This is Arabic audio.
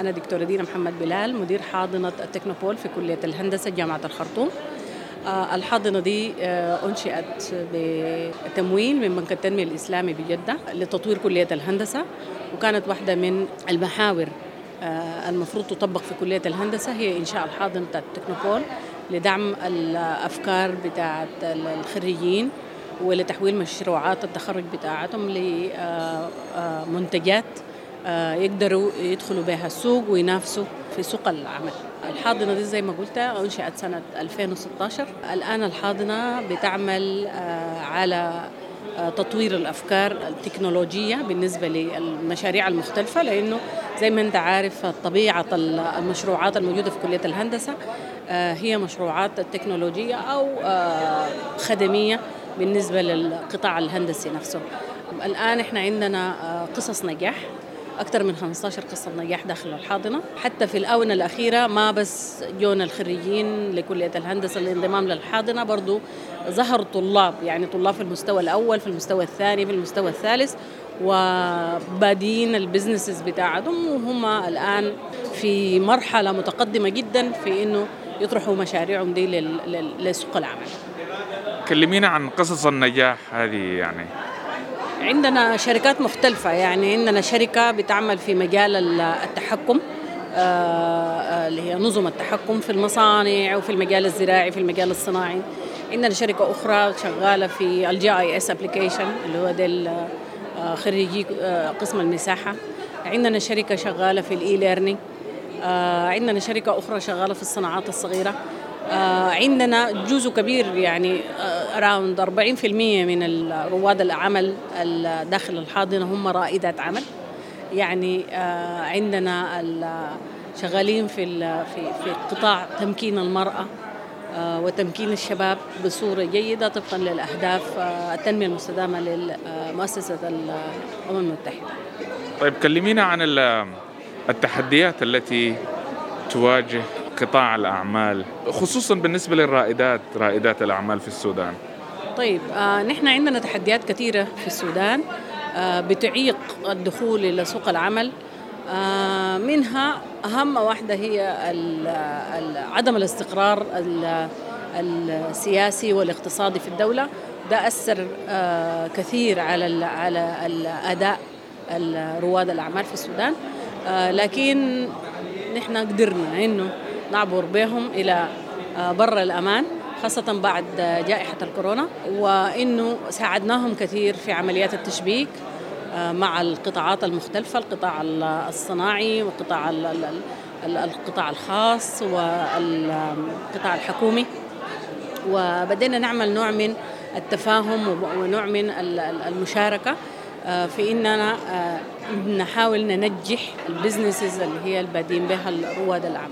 أنا دكتورة دينا محمد بلال مدير حاضنة التكنوبول في كلية الهندسة جامعة الخرطوم. الحاضنة دي أنشئت بتمويل من بنك التنمية الإسلامي بجدة لتطوير كلية الهندسة وكانت واحدة من المحاور المفروض تطبق في كلية الهندسة هي إنشاء الحاضنة التكنوبول لدعم الأفكار بتاعت الخريجين ولتحويل مشروعات التخرج بتاعتهم لمنتجات يقدروا يدخلوا بها السوق وينافسوا في سوق العمل. الحاضنة دي زي ما قلت أنشئت سنة 2016 الآن الحاضنة بتعمل على تطوير الأفكار التكنولوجية بالنسبة للمشاريع المختلفة لأنه زي ما أنت عارف طبيعة المشروعات الموجودة في كلية الهندسة هي مشروعات تكنولوجية أو خدمية بالنسبة للقطاع الهندسي نفسه. الآن إحنا عندنا قصص نجاح. أكثر من 15 قصة نجاح داخل الحاضنة. حتى في الآونة الأخيرة ما بس جونا الخريجين لكلية الهندسة الانضمام للحاضنة برضو ظهر طلاب يعني طلاب في المستوى الأول في المستوى الثاني في المستوى الثالث وبادين البزنسز بتاعتهم. وهم الآن في مرحلة متقدمة جدا في إنه يطرحوا مشاريعهم دي لسوق العمل. كلمينا عن قصص النجاح هذه يعني. عندنا شركات مختلفة. يعني عندنا شركة بتعمل في مجال التحكم اللي هي نظم التحكم في المصانع وفي المجال الزراعي في المجال الصناعي. عندنا شركة أخرى شغالة في ال GIS application اللي هو ده خريجي قسم المساحة. عندنا شركة شغالة في ال e-learning عندنا شركة أخرى شغالة في الصناعات الصغيرة. عندنا جزء كبير يعني اراوند 40% من رواد العمل داخل الحاضنة هم رائدات عمل يعني عندنا شغالين في في في قطاع تمكين المرأة وتمكين الشباب بصورة جيدة طبقا للأهداف التنمية المستدامة لمؤسسه الأمم المتحدة. طيب كلمينا عن التحديات التي تواجه قطاع الأعمال خصوصا بالنسبة للرائدات رائدات الأعمال في السودان. طيب آه نحن عندنا تحديات كثيرة في السودان آه بتعيق الدخول إلى سوق العمل. آه منها أهم واحدة هي عدم الاستقرار ال السياسي والاقتصادي في الدولة. ده أثر آه كثير على على الأداء رواد الأعمال في السودان. آه لكن نحن قدرنا إنه نعبر بهم إلى بر الأمان خاصة بعد جائحة الكورونا وإنه ساعدناهم كثير في عمليات التشبيك مع القطاعات المختلفة القطاع الصناعي وقطاع القطاع الخاص والقطاع الحكومي. وبدينا نعمل نوع من التفاهم ونوع من المشاركة في إننا نحاول ننجح البزنسز اللي هي البادين بها رواد الأعمال.